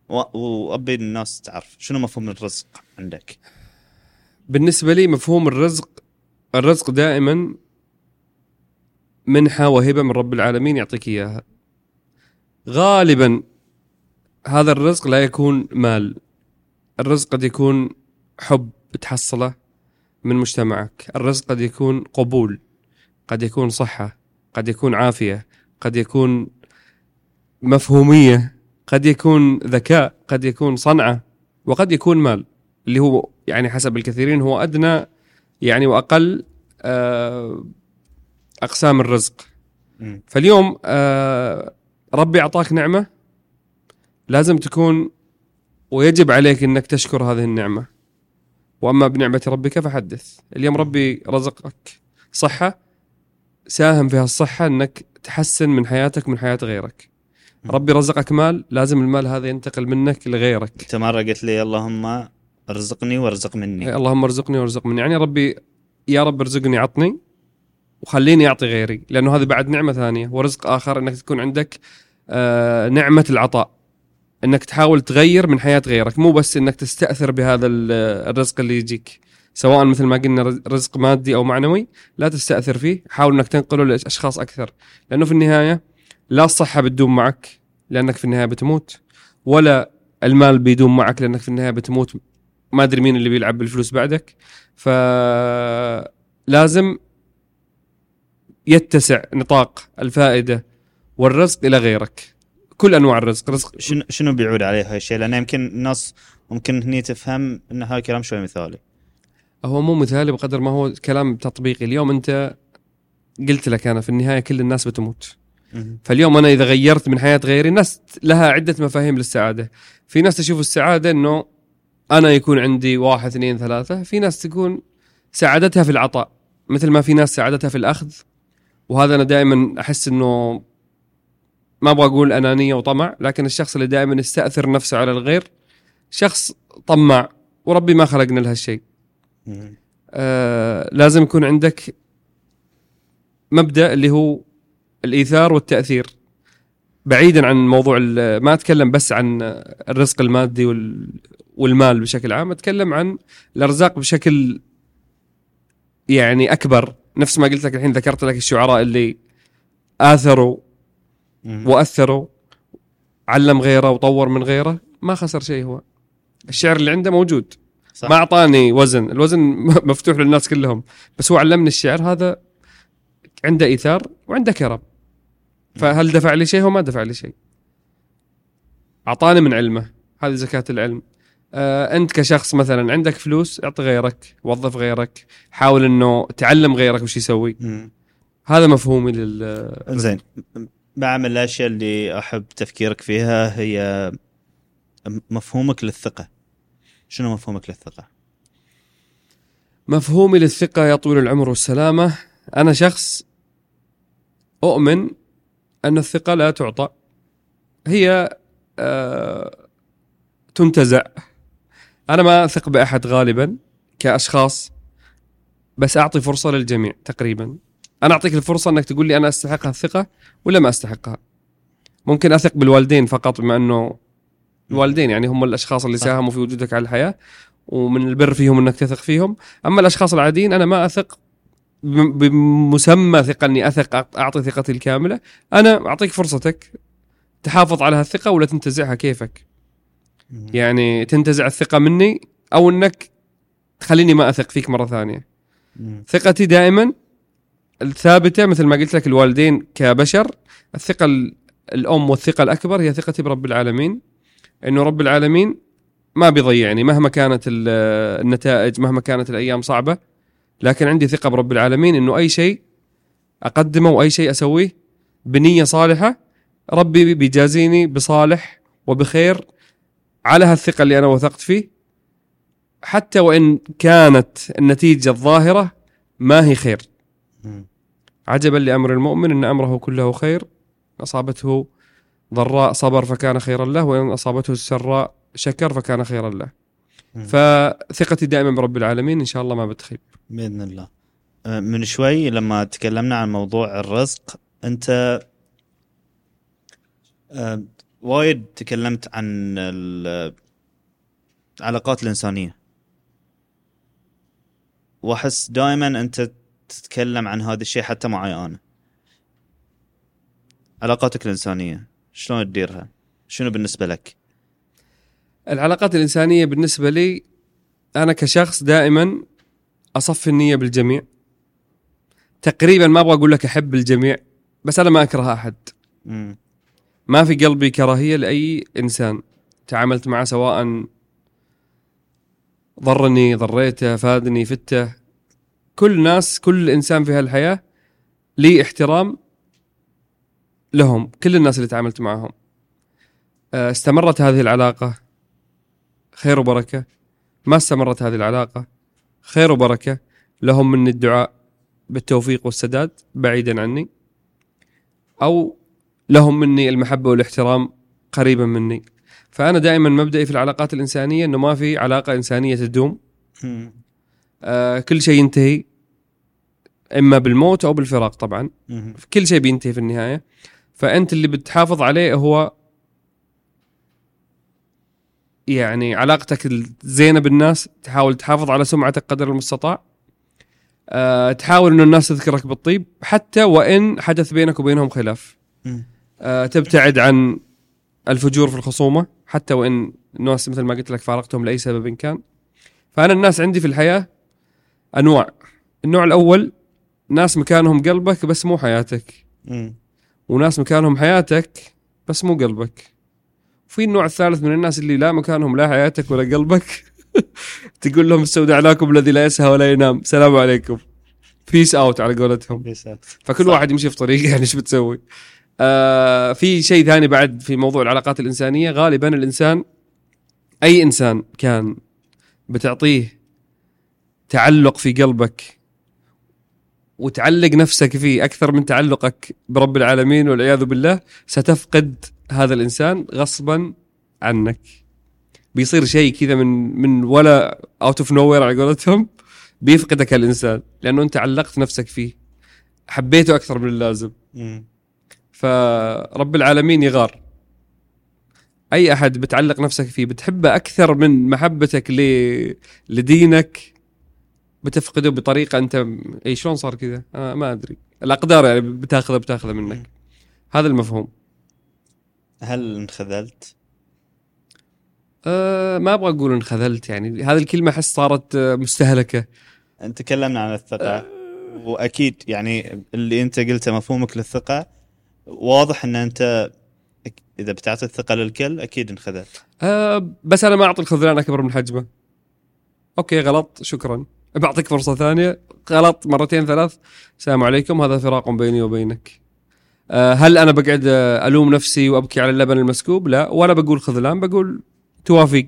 وأبي الناس تعرف شنو مفهوم الرزق عندك.
بالنسبة لي مفهوم الرزق الرزق دائما منحة وهبة من رب العالمين يعطيك إياها. غالبا هذا الرزق لا يكون مال. الرزق قد يكون حب تحصله من مجتمعك. الرزق قد يكون قبول قد يكون صحة قد يكون عافية قد يكون مفهومية قد يكون ذكاء قد يكون صنعة وقد يكون مال. اللي هو يعني حسب الكثيرين هو أدنى يعني وأقل آه، أقسام الرزق. فاليوم آه، ربي أعطاك نعمة. لازم تكون ويجب عليك أنك تشكر هذه النعمة. وأما بنعمة ربك فحدث. اليوم ربي رزقك صحة ساهم في هالصحة أنك تحسن من حياتك من حياة غيرك. ربي رزقك مال لازم المال هذا ينتقل منك لغيرك.
أنت مرة قلت لي اللهم ارزقني وارزق مني.
اللهم ارزقني وارزق مني. يعني ربي يا رب ارزقني عطني. وخليني أعطي غيري لأنه هذه بعد نعمة ثانية ورزق آخر إنك تكون عندك آه نعمة العطاء. إنك تحاول تغير من حياة غيرك مو بس إنك تستأثر بهذا ال- الرزق اللي يجيك. سواء مثل ما قلنا رز- رزق مادي أو معنوي لا تستأثر فيه حاول إنك تنقله لأشخاص أكثر. لأنه في النهاية لا الصحة بتدوم معك لأنك في النهاية بتموت ولا المال بيدوم معك لأنك في النهاية بتموت ما أدري مين اللي بيلعب بالفلوس بعدك. فلازم يتسع نطاق الفائدة والرزق إلى غيرك. كل أنواع الرزق رزق
شنو شنو بيعود عليه هاي الشيء؟ لأن يمكن الناس ممكن هني تفهم إن هاي كلام شوي مثالي.
هو مو مثالي بقدر ما هو كلام تطبيقي. اليوم أنت قلت لك أنا في النهاية كل الناس بتموت. فاليوم أنا إذا غيرت من حياة غيري الناس لها عدة مفاهيم للسعادة. في ناس تشوف السعادة إنه أنا يكون عندي واحد اثنين ثلاثة. في ناس تكون سعادتها في العطاء مثل ما في ناس سعادتها في الأخذ. وهذا أنا دائما أحس إنه ما أبغى أقول أنانية وطمع لكن الشخص اللي دائما يستأثر نفسه على الغير شخص طماع وربي ما خلقنا لهالشيء. آه لازم يكون عندك مبدأ اللي هو الإيثار والتأثير. بعيدا عن موضوع ما أتكلم بس عن الرزق المادي وال- والمال بشكل عام أتكلم عن الأرزاق بشكل يعني أكبر. نفس ما قلت لك الحين ذكرت لك الشعراء اللي
آثروا.
وأثروا علم غيره وطور من غيره ما خسر شيء هو. الشعر اللي عنده موجود.
صح.
ما أعطاني وزن. الوزن مفتوح للناس كلهم. بس هو علمني الشعر هذا عنده إيثار وعنده كرم. فهل دفع لي شيء؟ هو ما دفع لي شيء. أعطاني من علمه. هذه زكاة العلم. آه انت كشخص مثلا عندك فلوس اعطي غيرك وظف غيرك حاول إنه تعلم غيرك وش يسوي.
مم.
هذا مفهومي لل
زين. مع من الأشياء اللي أحب تفكيرك فيها هي مفهومك للثقة. شنو مفهومك للثقة؟
مفهومي للثقة يا طويل العمر والسلامة أنا شخص أؤمن أن الثقة لا تعطى. هي آه تنتزع. أنا ما أثق بأحد غالبا كأشخاص بس أعطي فرصة للجميع تقريبا أنا أعطيك الفرصة أنك تقول لي أنا أستحق الثقة ولا ما أستحقها ممكن أثق بالوالدين فقط بما أنه الوالدين يعني هم الأشخاص اللي. ساهموا في وجودك على الحياة ومن البر فيهم إنك تثق فيهم أما الأشخاص العاديين أنا ما أثق بم- بمسمى ثقة إني أثق أعطي ثقتي الكاملة أنا أعطيك فرصتك تحافظ على هالثقة ولا تنتزعها كيفك. يعني تنتزع الثقة مني أو أنك تخليني ما أثق فيك مرة ثانية.
مم.
ثقتي دائما الثابتة مثل ما قلت لك الوالدين كبشر الثقة ال- الأم والثقة الأكبر هي ثقتي برب العالمين. إنه رب العالمين ما بيضيعني مهما كانت ال- النتائج مهما كانت الأيام صعبة. لكن عندي ثقة برب العالمين إنه أي شيء أقدمه وأي شيء أسويه بنية صالحة ربي بيجازيني بصالح وبخير على هالثقة اللي أنا وثقت فيه حتى وإن كانت النتيجة الظاهرة ما هي خير. عجبا لأمر المؤمن إن أمره كله خير أصابته ضراء صبر فكان خيرا له وإن أصابته السراء شكر فكان خيرا له. فثقتي دائما برب العالمين إن شاء الله ما بتخيب
بإذن الله أه، من شوي لما تكلمنا عن موضوع الرزق أنت أه، وايد تكلمت عن ال- العلاقات الإنسانية. وأحس دائما أنت تتكلم عن هذا الشيء حتى معي أنا. علاقاتك الإنسانية شلون تديرها؟ شنو بالنسبة لك؟
العلاقات الإنسانية بالنسبة لي أنا كشخص دائما أصفي النية بالجميع. تقريبا ما أبغى أقول لك أحب الجميع بس أنا ما أكره أحد.
مم.
ما في قلبي كراهية لأي إنسان. تعاملت معه سواء ضرني ضريته فادني فته كل ناس كل إنسان في هالحياة لي احترام لهم كل الناس اللي تعاملت معهم. آه، استمرت هذه العلاقة. خير وبركة. ما استمرت هذه العلاقة. خير وبركة. لهم مني الدعاء بالتوفيق والسداد بعيدا عني. أو لهم مني المحبة والاحترام قريبا مني. فأنا دائما مبدئي في العلاقات الإنسانية إنه ما في علاقة إنسانية تدوم. آه كل شيء ينتهي إما بالموت أو بالفراق طبعا. كل شيء بينتهي في النهاية. فأنت اللي بتحافظ عليه هو يعني علاقتك الزينة بالناس. تحاول تحافظ على سمعتك قدر المستطاع. أه تحاول إنه الناس تذكرك بالطيب. حتى وإن حدث بينك وبينهم خلاف. تبتعد عن الفجور في الخصومة حتى وإن الناس مثل ما قلت لك فارقتهم لأي سبب كان. فأنا الناس عندي في الحياة أنواع. النوع الأول ناس مكانهم قلبك بس مو حياتك.
مم.
وناس مكانهم حياتك بس مو قلبك. في النوع الثالث من الناس اللي لا مكانهم لا حياتك ولا قلبك تقول لهم استودعناكم الذي لا يسهى ولا ينام. سلام عليكم. peace out على قولتهم. فكل
صح.
واحد يمشي في طريقه يعني إيش بتسوي؟ آه في شيء ثاني بعد في موضوع العلاقات الإنسانية. غالبا الإنسان أي إنسان كان بتعطيه تعلق في قلبك وتعلق نفسك فيه أكثر من تعلقك برب العالمين والعياذ بالله ستفقد هذا الإنسان غصبا عنك. بيصير شيء كذا من من ولا out of nowhere على قولتهم بيفقدك الإنسان لأنه أنت علقت نفسك فيه. حبيته أكثر من اللازم. فرب العالمين يغار. أي أحد بتعلق نفسك فيه بتحبه أكثر من محبتك ل... لدينك بتفقده بطريقة أنت إي شلون صار كذا؟ آه ما أدري. الأقدار يعني بتاخذها بتاخذها منك. هذا المفهوم.
هل انخذلت؟
أه ما أبغى أقول انخذلت يعني. هذه الكلمة أحس صارت آه، مستهلكة.
تكلمنا عن الثقة. وأكيد يعني اللي أنت قلته مفهومك للثقة. واضح إن أنت إذا بتعطي الثقة للكل أكيد انخذلت
أه بس أنا ما أعطي الخذلان أكبر من حجمه. أوكي غلط. شكرا. بعطيك فرصة ثانية. غلط مرتين ثلاث. السلام عليكم. هذا فراق بيني وبينك. أه هل أنا بقعد ألوم نفسي وأبكي على اللبن المسكوب؟ لا. ولا بقول خذلان بقول توافق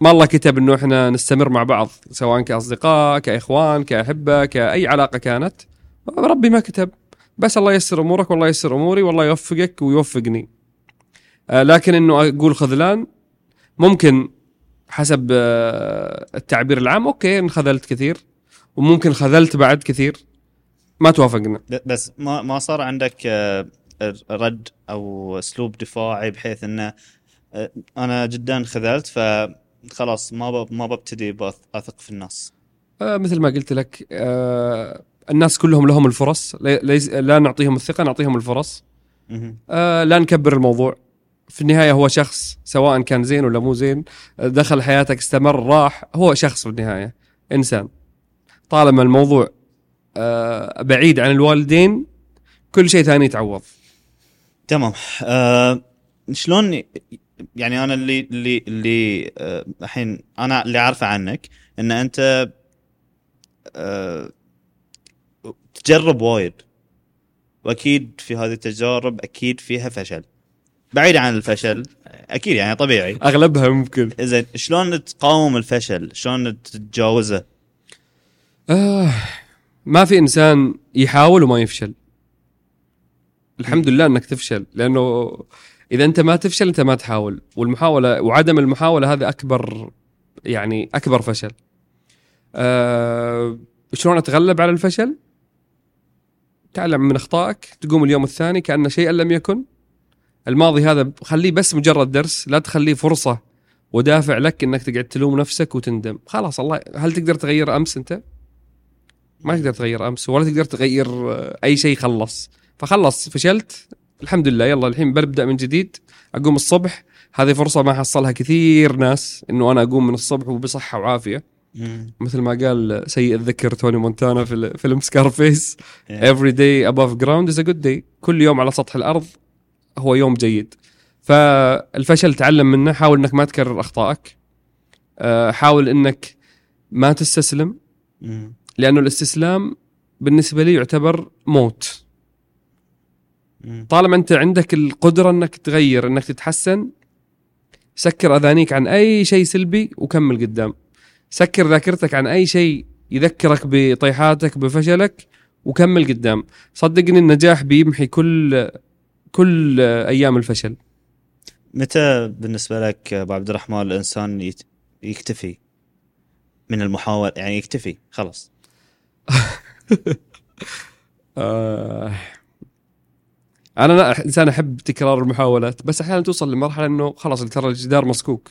ما الله كتب إنه إحنا نستمر مع بعض سواء كأصدقاء كإخوان كأحبة كأي علاقة كانت. ربي ما كتب. بس الله ييسر أمورك والله ييسر أموري والله يوفقك ويوفقني. آه لكن إنه أقول خذلان ممكن حسب آه التعبير العام أوكي انخذلت كثير وممكن خذلت بعد كثير ما توافقنا.
بس ما ما صار عندك آه، رد أو أسلوب دفاعي بحيث إنه أنا جدا خذلت فخلاص ما ما ببتدي أثق في الناس
مثل ما قلت لك الناس كلهم لهم الفرص. ليس لا نعطيهم الثقة نعطيهم الفرص. آه لا نكبر الموضوع. في النهاية هو شخص سواء كان زين ولا مو زين آه، دخل حياتك استمر راح هو شخص في النهاية إنسان. طالما الموضوع آه بعيد عن الوالدين كل شيء ثاني يتعوض.
تمام. آه شلون يعني أنا اللي اللي اللي آه، الحين أنا اللي عارفه عنك إن أنت آه تجرب وايد. وأكيد في هذه التجارب أكيد فيها فشل. بعيد عن الفشل أكيد يعني طبيعي.
أغلبها ممكن.
زين شلون تقاوم الفشل؟ شلون تتجاوزه؟
آه ما في إنسان يحاول وما يفشل. الحمد لله إنك تفشل لأنه إذا أنت ما تفشل أنت ما تحاول. والمحاولة وعدم المحاولة هذا أكبر يعني أكبر فشل. آه شلون أتغلب على الفشل؟ تعلم من أخطائك تقوم اليوم الثاني كانه شيئا لم يكن. الماضي هذا خليه بس مجرد درس لا تخليه فرصة ودافع لك إنك تقعد تلوم نفسك وتندم. خلاص الله هل تقدر تغير أمس أنت؟ ما تقدر تغير أمس ولا تقدر تغير آه، أي شيء خلص. فخلص فشلت. الحمد لله. يلا الحين ببدأ من جديد. أقوم الصبح. هذه فرصة ما حصلها كثير ناس إنه أنا أقوم من الصبح وبصحة وعافية. مثل ما قال سيء الذكر توني مونتانا في فيلم سكارفيس. Every day above ground is a good day. كل يوم على سطح الأرض هو يوم جيد. فالفشل تعلم منه حاول إنك ما تكرر أخطائك. آه، حاول إنك ما تستسلم. لأنه الاستسلام بالنسبة لي يعتبر موت. طالما أنت عندك القدرة إنك تغير إنك تتحسن سكر أذانيك عن أي شيء سلبي وكمل قدام. سكر ذاكرتك عن أي شيء يذكرك بطيحاتك بفشلك وكمل قدام. صدقني النجاح بيمحي كل كل أيام الفشل.
متى بالنسبة لك أبو عبد الرحمن الإنسان يكتفي من المحاولة؟ يعني يكتفي خلاص.
آه. أنا إنسان أحب تكرار المحاولات بس أحيانا توصل لمرحلة إنه خلاص ترى الجدار مسكوك.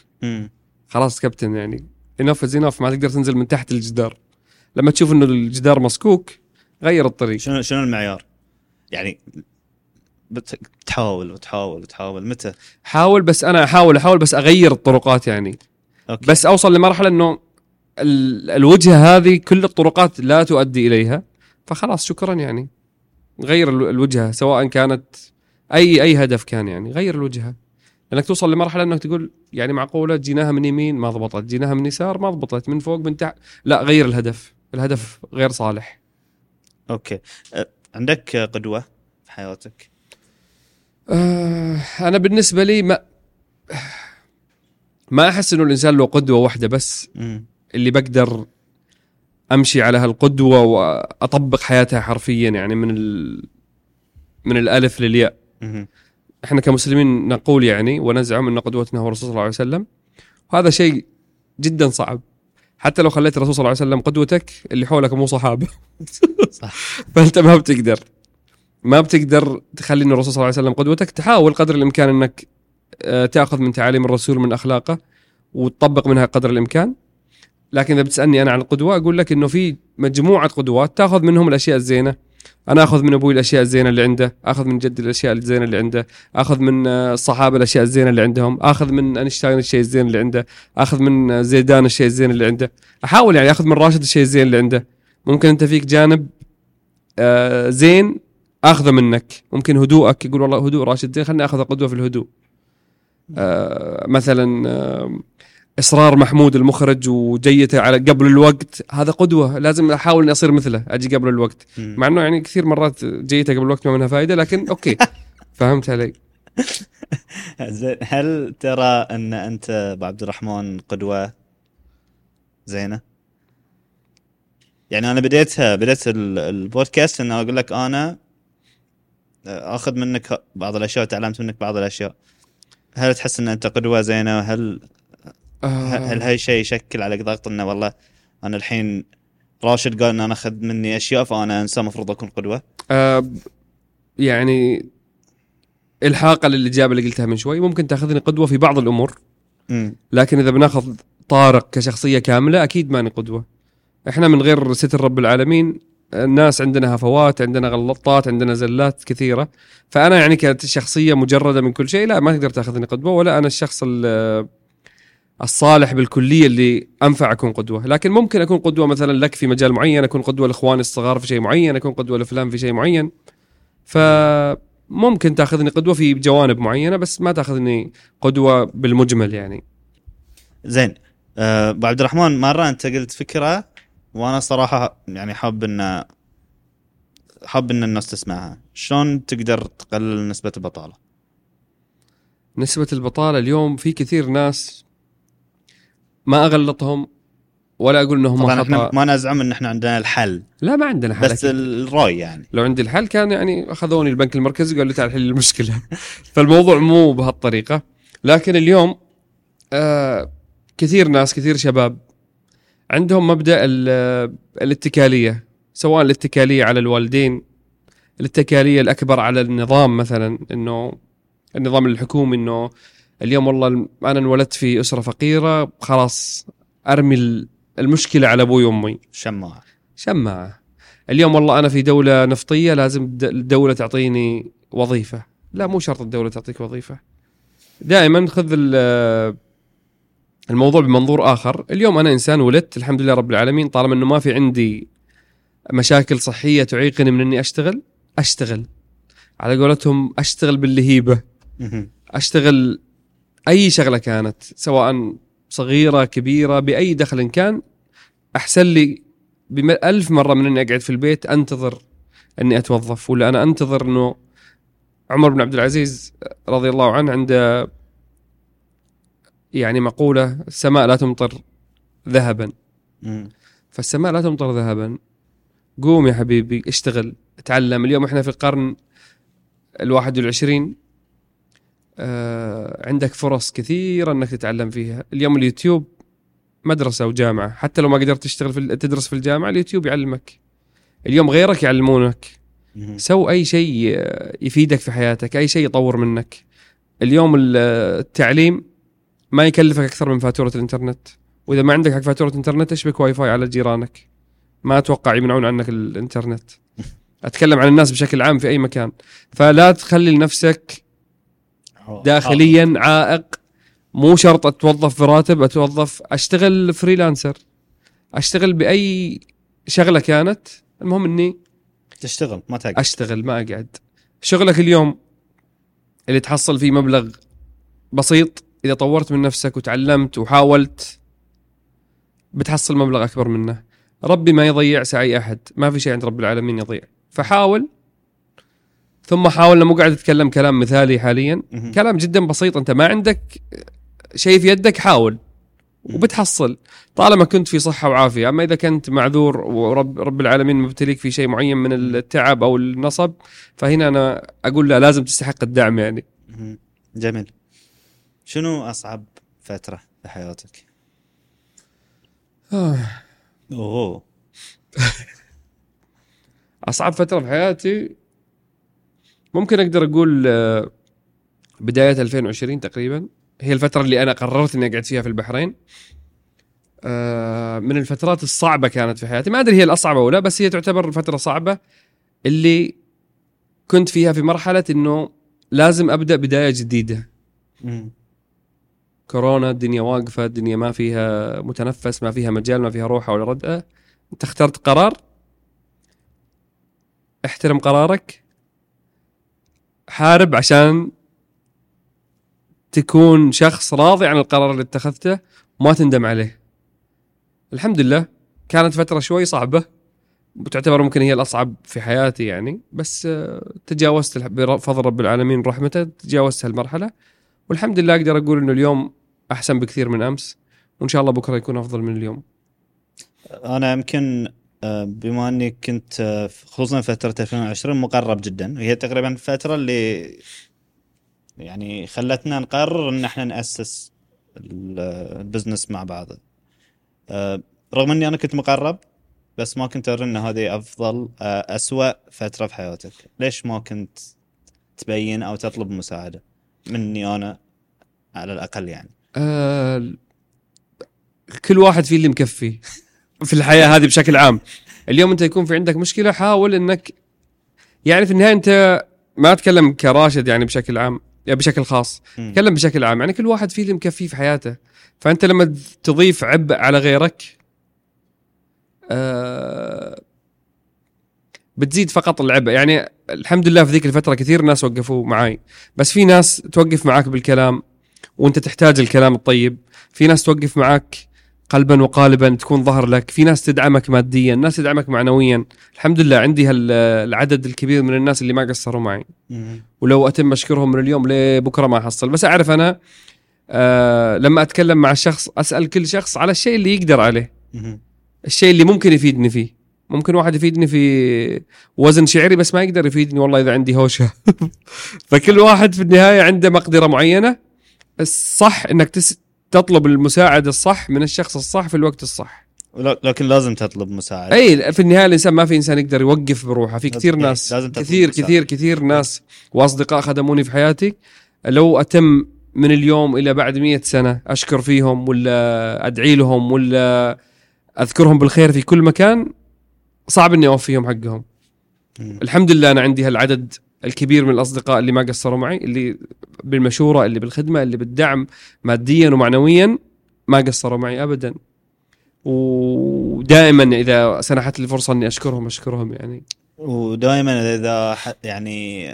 خلاص كابتن يعني. انف از انف ما تقدر تنزل من تحت الجدار. لما تشوف إنه الجدار مسكوك غير الطريق.
شنو شنو المعيار؟ يعني بت- بتحاول وتحاول وتحاول. متى؟
حاول بس أنا احاول أحاول بس أغير الطرقات يعني.
أوكي.
بس أوصل لمرحلة إنه ال- الوجهة هذه كل الطرقات لا تؤدي إليها. فخلاص شكرا يعني. غير ال- الوجهة سواء كانت اي أي هدف كان يعني. غير الوجهة. لانك توصل لمرحلة إنك تقول يعني معقولة جيناها من يمين ما ضبطت جيناها من يسار ما ضبطت من فوق من تحت لا غير الهدف الهدف غير صالح
أوكي أه، عندك قدوة في حياتك؟
آه أنا بالنسبة لي ما ما أحس إنه الإنسان له قدوة واحدة بس. اللي بقدر أمشي على هالقدوة وأطبق حياتها حرفيا يعني من ال... من الألف للياء. إحنا كمسلمين نقول يعني ونزعم أن قدوتنا هو الرسول صلى الله عليه وسلم. وهذا شيء جدا صعب. حتى لو خليت الرسول صلى الله عليه وسلم قدوتك اللي حولك مو صحابه
صح.
فأنت ما بتقدر. ما بتقدر تخلي إن الرسول صلى الله عليه وسلم قدوتك تحاول قدر الإمكان إنك آه، تأخذ من تعاليم الرسول من أخلاقه وتطبق منها قدر الإمكان. لكن إذا بتسألني أنا عن القدوة أقول لك إنه في مجموعة قدوات تأخذ منهم الأشياء الزينة. أنا أخذ من أبوي الأشياء الزينة اللي عنده أخذ من جدي الأشياء الزينة اللي عنده أخذ من آه، الصحابة الأشياء الزينة اللي عندهم أخذ من أينشتاين الشيء الزين اللي عنده أخذ من آه، زيدان الشيء الزين اللي عنده. أحاول يعني أخذ من راشد الشيء الزين اللي عنده. ممكن أنت فيك جانب آه، زين أخذه منك. ممكن هدوءك يقول والله هدوء راشد زين خليني أخذه قدوة في الهدوء. مثلا إصرار محمود المخرج وجيته على قبل الوقت. هذا قدوة لازم أحاول إني أصير مثله أجي قبل الوقت. مع إنه يعني كثير مرات جيته قبل الوقت ما منها فائده لكن okay. فهمت علي.
زين هل ترى أن أنت أبو عبد الرحمن قدوة؟ زينة؟ يعني أنا بديتها بديت ال- البودكاست ان أقول لك أنا آخذ منك بعض الأشياء وتعلمت منك بعض الأشياء. هل تحس إن أنت قدوة زينة؟ هل هل
آه.
هاي شيء يشكل عليك ضغط إنه والله أنا الحين راشد قال إن أنا أخذ مني أشياء فأنا انسان المفروض أكون قدوة؟
آه يعني الحاقة للاجابه اللي قلتها من شوي ممكن تأخذني قدوة في بعض الأمور
امم
لكن إذا بناخذ طارق كشخصية كاملة أكيد ماني قدوة. إحنا من غير ستر رب العالمين الناس عندنا هفوات عندنا غلطات عندنا زلات كثيرة. فأنا يعني كشخصية مجردة من كل شيء لا ما تقدر تأخذني قدوة ولا أنا الشخص ال- الصالح بالكلية اللي أنفع أكون قدوة. لكن ممكن أكون قدوة مثلا لك في مجال معين أكون قدوة لإخواني الصغار في شيء معين أكون قدوة لفلان في شيء معين. فممكن تأخذني قدوة في جوانب معينة بس ما تأخذني قدوة بالمجمل يعني.
زين. آه، أبو عبد الرحمن مرة أنت قلت فكرة وأنا صراحة يعني حاب إن حاب إن الناس تسمعها. شلون تقدر تقلل نسبة البطالة؟
نسبة البطالة اليوم في كثير ناس ما أغلطهم ولا أقول إنهم
طبعا
إحنا
ما نزعم إن إحنا عندنا الحل.
لا ما عندنا حل
بس. الرأي يعني.
لو عندي الحل كان يعني أخذوني البنك المركزي وقالوا لي تعال حل المشكلة. فالموضوع مو بهالطريقة. لكن اليوم آه كثير ناس كثير شباب عندهم مبدأ ال- الاتكالية. سواء الاتكالية على الوالدين الاتكالية الأكبر على النظام مثلا إنه النظام الحكومي إنه اليوم والله أنا انولدت في أسرة فقيرة خلاص أرمي ال- المشكلة على أبوي وأمي.
شماعة.
شماعة. اليوم والله أنا في دولة نفطية لازم الد- الدولة تعطيني وظيفة. لا مو شرط الدولة تعطيك وظيفة. دائما خذ ال- الموضوع بمنظور آخر. اليوم أنا إنسان ولدت الحمد لله رب العالمين طالما أنه ما في عندي مشاكل صحية تعيقني من أني أشتغل أشتغل. على قولتهم أشتغل باللهيبة
مهم.
أشتغل أي شغلة كانت سواء صغيرة كبيرة بأي دخل كان أحسن لي بألف مرة من إني أقعد في البيت أنتظر إني أتوظف. ولا أنا أنتظر إنه عمر بن عبد العزيز رضي الله عنه عنده يعني مقولة السماء لا تمطر ذهبا.
مم.
فالسماء لا تمطر ذهبا. قوم يا حبيبي اشتغل اتعلم. اليوم إحنا في القرن الواحد والعشرين. عندك فرص كثيرة إنك تتعلم فيها. اليوم اليوتيوب مدرسة وجامعة. حتى لو ما قدرت تشتغل في تدرس في الجامعة اليوتيوب يعلمك. اليوم غيرك يعلمونك. so أي شيء آه، يفيدك في حياتك أي شيء يطور منك. اليوم ال- آه، التعليم ما يكلفك أكثر من فاتورة الإنترنت. وإذا ما عندك حق فاتورة انترنت اشبك واي فاي على جيرانك؟ ما أتوقع يمنعون عنك الإنترنت. أتكلم عن الناس بشكل عام في أي مكان. فلا تخلي لنفسك داخليا عائق. مو شرط أتوظف براتب أتوظف أشتغل freelancer أشتغل بأي شغلة كانت. المهم إني
تشتغل ما تقعد.
أشتغل ما أقعد. شغلك اليوم اللي تحصل فيه مبلغ بسيط إذا طورت من نفسك وتعلمت وحاولت بتحصل مبلغ أكبر منه. ربي ما يضيع سعي أحد. ما في شيء عند رب العالمين يضيع. فحاول ثم حاول أنا مو قاعد اتكلم كلام مثالي حاليا. كلام جدا بسيط. أنت ما عندك شيء في يدك حاول وبتحصل. طالما كنت في صحة وعافية. أما إذا كنت معذور ورب رب العالمين مبتليك في شيء معين من التعب أو النصب فهنا أنا أقول لا لازم تستحق الدعم يعني.
جميل. شنو أصعب فترة في حياتك؟ أوه.
أصعب فترة في حياتي؟ ممكن أقدر أقول آه، بداية 2020 تقريبا. هي الفترة اللي أنا قررت إني أقعد فيها في البحرين. آه، من الفترات الصعبة كانت في حياتي. ما أدري هي الأصعب أو لا بس هي تعتبر فترة صعبة اللي كنت فيها في مرحلة إنه لازم أبدأ بداية جديدة.
مم.
كورونا الدنيا واقفة الدنيا ما فيها متنفس ما فيها مجال ما فيها روحه ولا ردة أنت اخترت قرار. احترم قرارك. حارب عشان تكون شخص راضي عن القرار اللي اتخذته وما تندم عليه. الحمد لله كانت فترة شوي صعبة وتعتبر ممكن هي الأصعب في حياتي يعني بس آه، تجاوزت بفضل رب العالمين ورحمته تجاوزت هالمرحلة. والحمد لله أقدر أقول إنه اليوم أحسن بكثير من أمس وإن شاء الله بكرة يكون أفضل من اليوم.
أنا يمكن بما اني كنت آه، خصوصا فترة 2020 مقرب جدا. وهي تقريبا الفترة اللي يعني خلتنا نقرر إن إحنا نأسس ال- البزنس مع بعض. آه، رغم إني أنا كنت مقرب بس ما كنت أرى إن هذه أفضل آه، أسوأ فترة في حياتك. ليش ما كنت تبين أو تطلب مساعدة مني أنا على الأقل يعني؟
آه كل واحد فيه اللي مكفي. في الحياة هذه بشكل عام. اليوم أنت يكون في عندك مشكلة حاول إنك يعني في النهاية أنت ما اتكلم كراشد يعني بشكل عام يعني بشكل خاص. اتكلم بشكل عام. يعني كل واحد فيه اللي مكفيه في حياته. فأنت لما تضيف عبء على غيرك آه بتزيد فقط العبء. يعني الحمد لله في ذيك الفترة كثير ناس وقفوا معاي. بس في ناس توقف معاك بالكلام وأنت تحتاج الكلام الطيب. في ناس توقف معاك قلبا وقالبا تكون ظهر لك. في ناس تدعمك ماديا ناس تدعمك معنويا. الحمد لله عندي هال- العدد الكبير من الناس اللي ما قصروا معي. ولو أتم اشكرهم من اليوم لبكره ما احصل بس أعرف أنا آه لما أتكلم مع الشخص أسأل كل شخص على الشيء اللي يقدر عليه. الشيء اللي ممكن يفيدني فيه. ممكن واحد يفيدني في وزن شعري بس ما يقدر يفيدني والله إذا عندي هوشة. فكل واحد في النهاية عنده مقدرة معينة. الصح إنك تس... تطلب المساعده الصح من الشخص الصح في الوقت الصح.
لكن لازم تطلب مساعده
أي في النهاية الإنسان ما في إنسان يقدر يوقف بروحه. في كثير ناس
لازم تطلب
كثير
مساعدة.
كثير كثير ناس وأصدقاء خدموني في حياتي. لو أتم من اليوم إلى بعد مئة سنة أشكر فيهم ولا أدعي لهم ولا أذكرهم بالخير في كل مكان صعب إني أوفيهم حقهم. الحمد لله أنا عندي هالعدد الكبير من الأصدقاء اللي ما قصروا معي اللي بالمشورة اللي بالخدمة اللي بالدعم ماديا ومعنويا ما قصروا معي ابدا. ودائما إذا سنحت لي فرصه إني أشكرهم أشكرهم يعني.
ودائما إذا يعني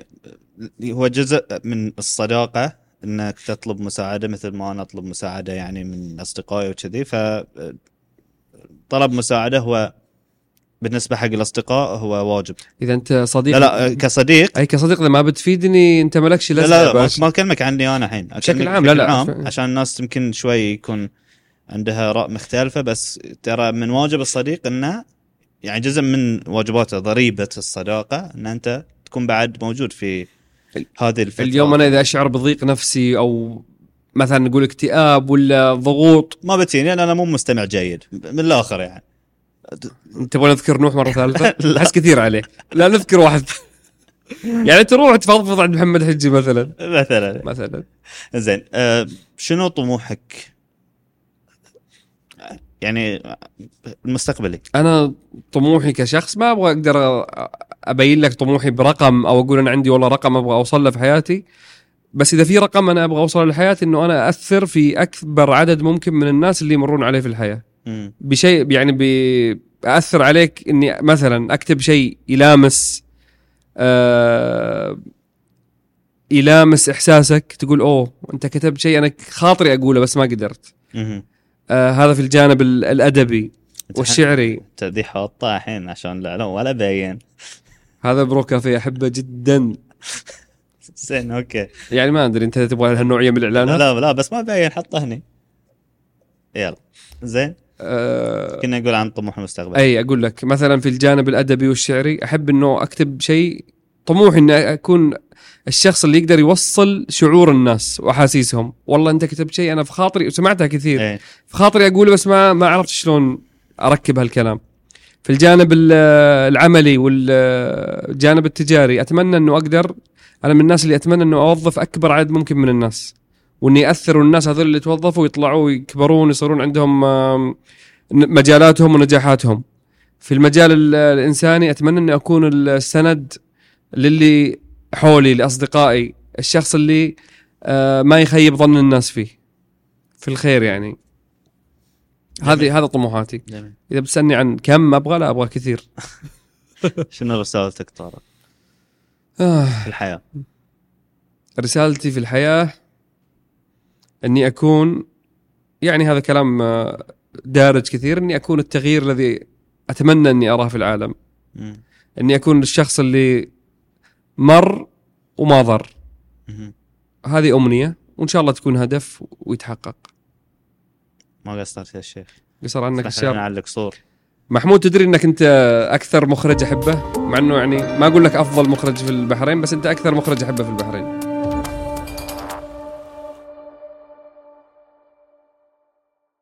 هو جزء من الصداقة إنك تطلب مساعدة مثل ما أنا أطلب مساعدة يعني من أصدقائي وكذي ف طلب مساعدة هو بالنسبة حق الأصدقاء هو واجب.
إذا أنت صديق
لا لا كصديق
أي كصديق إذا ما بتفيدني أنت مالكش
لا
لازمة
لا,
يا
لا ما- أكلمك عني أنا الحين.
بشكل عام، لا، لا.
عام عشان الناس يمكن شوي يكون عندها اراء مختلفة بس ترى من واجب الصديق إنه يعني جزء من واجباته ضريبة الصداقة إن أنت تكون بعد موجود في هذه الفترة.
اليوم أنا إذا أشعر بضيق نفسي أو مثلا نقول اكتئاب ولا ضغوط
ما بتيني أنا مو مستمع جيد. من الآخر يعني.
تبغى نذكر نوح مرة ثالثة؟
لا.
احس كثير عليه. لا نذكر واحد. يعني تروح تفضفض عند محمد حجي مثلا.
مثلا.
مثلا.
زين أه شنو طموحك؟ يعني المستقبلي
أنا طموحي كشخص ما أبغى أقدر أبين لك طموحي برقم أو أقول أنا عندي والله رقم أبغى أوصل له في حياتي. بس إذا في رقم أنا أبغى اوصله لحياتي إنه أنا أثر في أكبر عدد ممكن من الناس اللي يمرون عليه في
الحياة.
بشيء يعني بأثر عليك إني مثلا أكتب شيء يلامس آه يلامس إحساسك تقول أوه أنت كتبت شيء أنا خاطري أقوله بس ما قدرت. آه هذا في الجانب ال- الأدبي والشعري.
ذي حاطه الحين عشان لا لا ولا باين.
هذا برو كافيه أحبه جدا.
زين okay.
يعني ما أدري أنت تبغى هالنوعية من الإعلانات؟
لا لا بس ما باين حطه هني. يلا. زين.
آه
كنا نقول عن طموح المستقبل.
أي أقول لك مثلا في الجانب الأدبي والشعري أحب إنه أكتب شيء طموحي إني أكون الشخص اللي يقدر يوصل شعور الناس وأحاسيسهم. والله أنت كتبت شيء أنا في خاطري وسمعتها كثير.
إيه.
في خاطري أقوله بس ما ما عرفت شلون أركب هالكلام. في الجانب ال- العملي والجانب التجاري أتمنى إنه أقدر أنا من الناس اللي أتمنى إنه أوظف أكبر عدد ممكن من الناس. وإني ياثروا الناس هذول اللي توظفوا ويطلعوا ويكبرون يصيرون عندهم مجالاتهم ونجاحاتهم. في المجال ال- الإنساني أتمنى إني أكون السند للي حولي لأصدقائي الشخص اللي آه، ما يخيب ظن الناس فيه. في الخير يعني. هذه هذا طموحاتي.
جميل.
إذا بتسألني عن كم أبغى لا أبغى كثير.
شنو رسالتك طارق؟
آه.
في الحياة؟
رسالتي في الحياة أني أكون يعني هذا كلام آه، دارج كثير أني أكون التغيير الذي أتمنى أني أراه في العالم.
مم.
أني أكون الشخص اللي مر وما ضر. هذه أمنية وإن شاء الله تكون هدف ويتحقق.
ما قصرت يا شيخ.
قصر عنك الشر
نعلق صور.
محمود تدري أنك أنت أكثر مخرج أحبه؟ مع أنه يعني ما أقول لك أفضل مخرج في البحرين بس أنت أكثر مخرج أحبه في البحرين.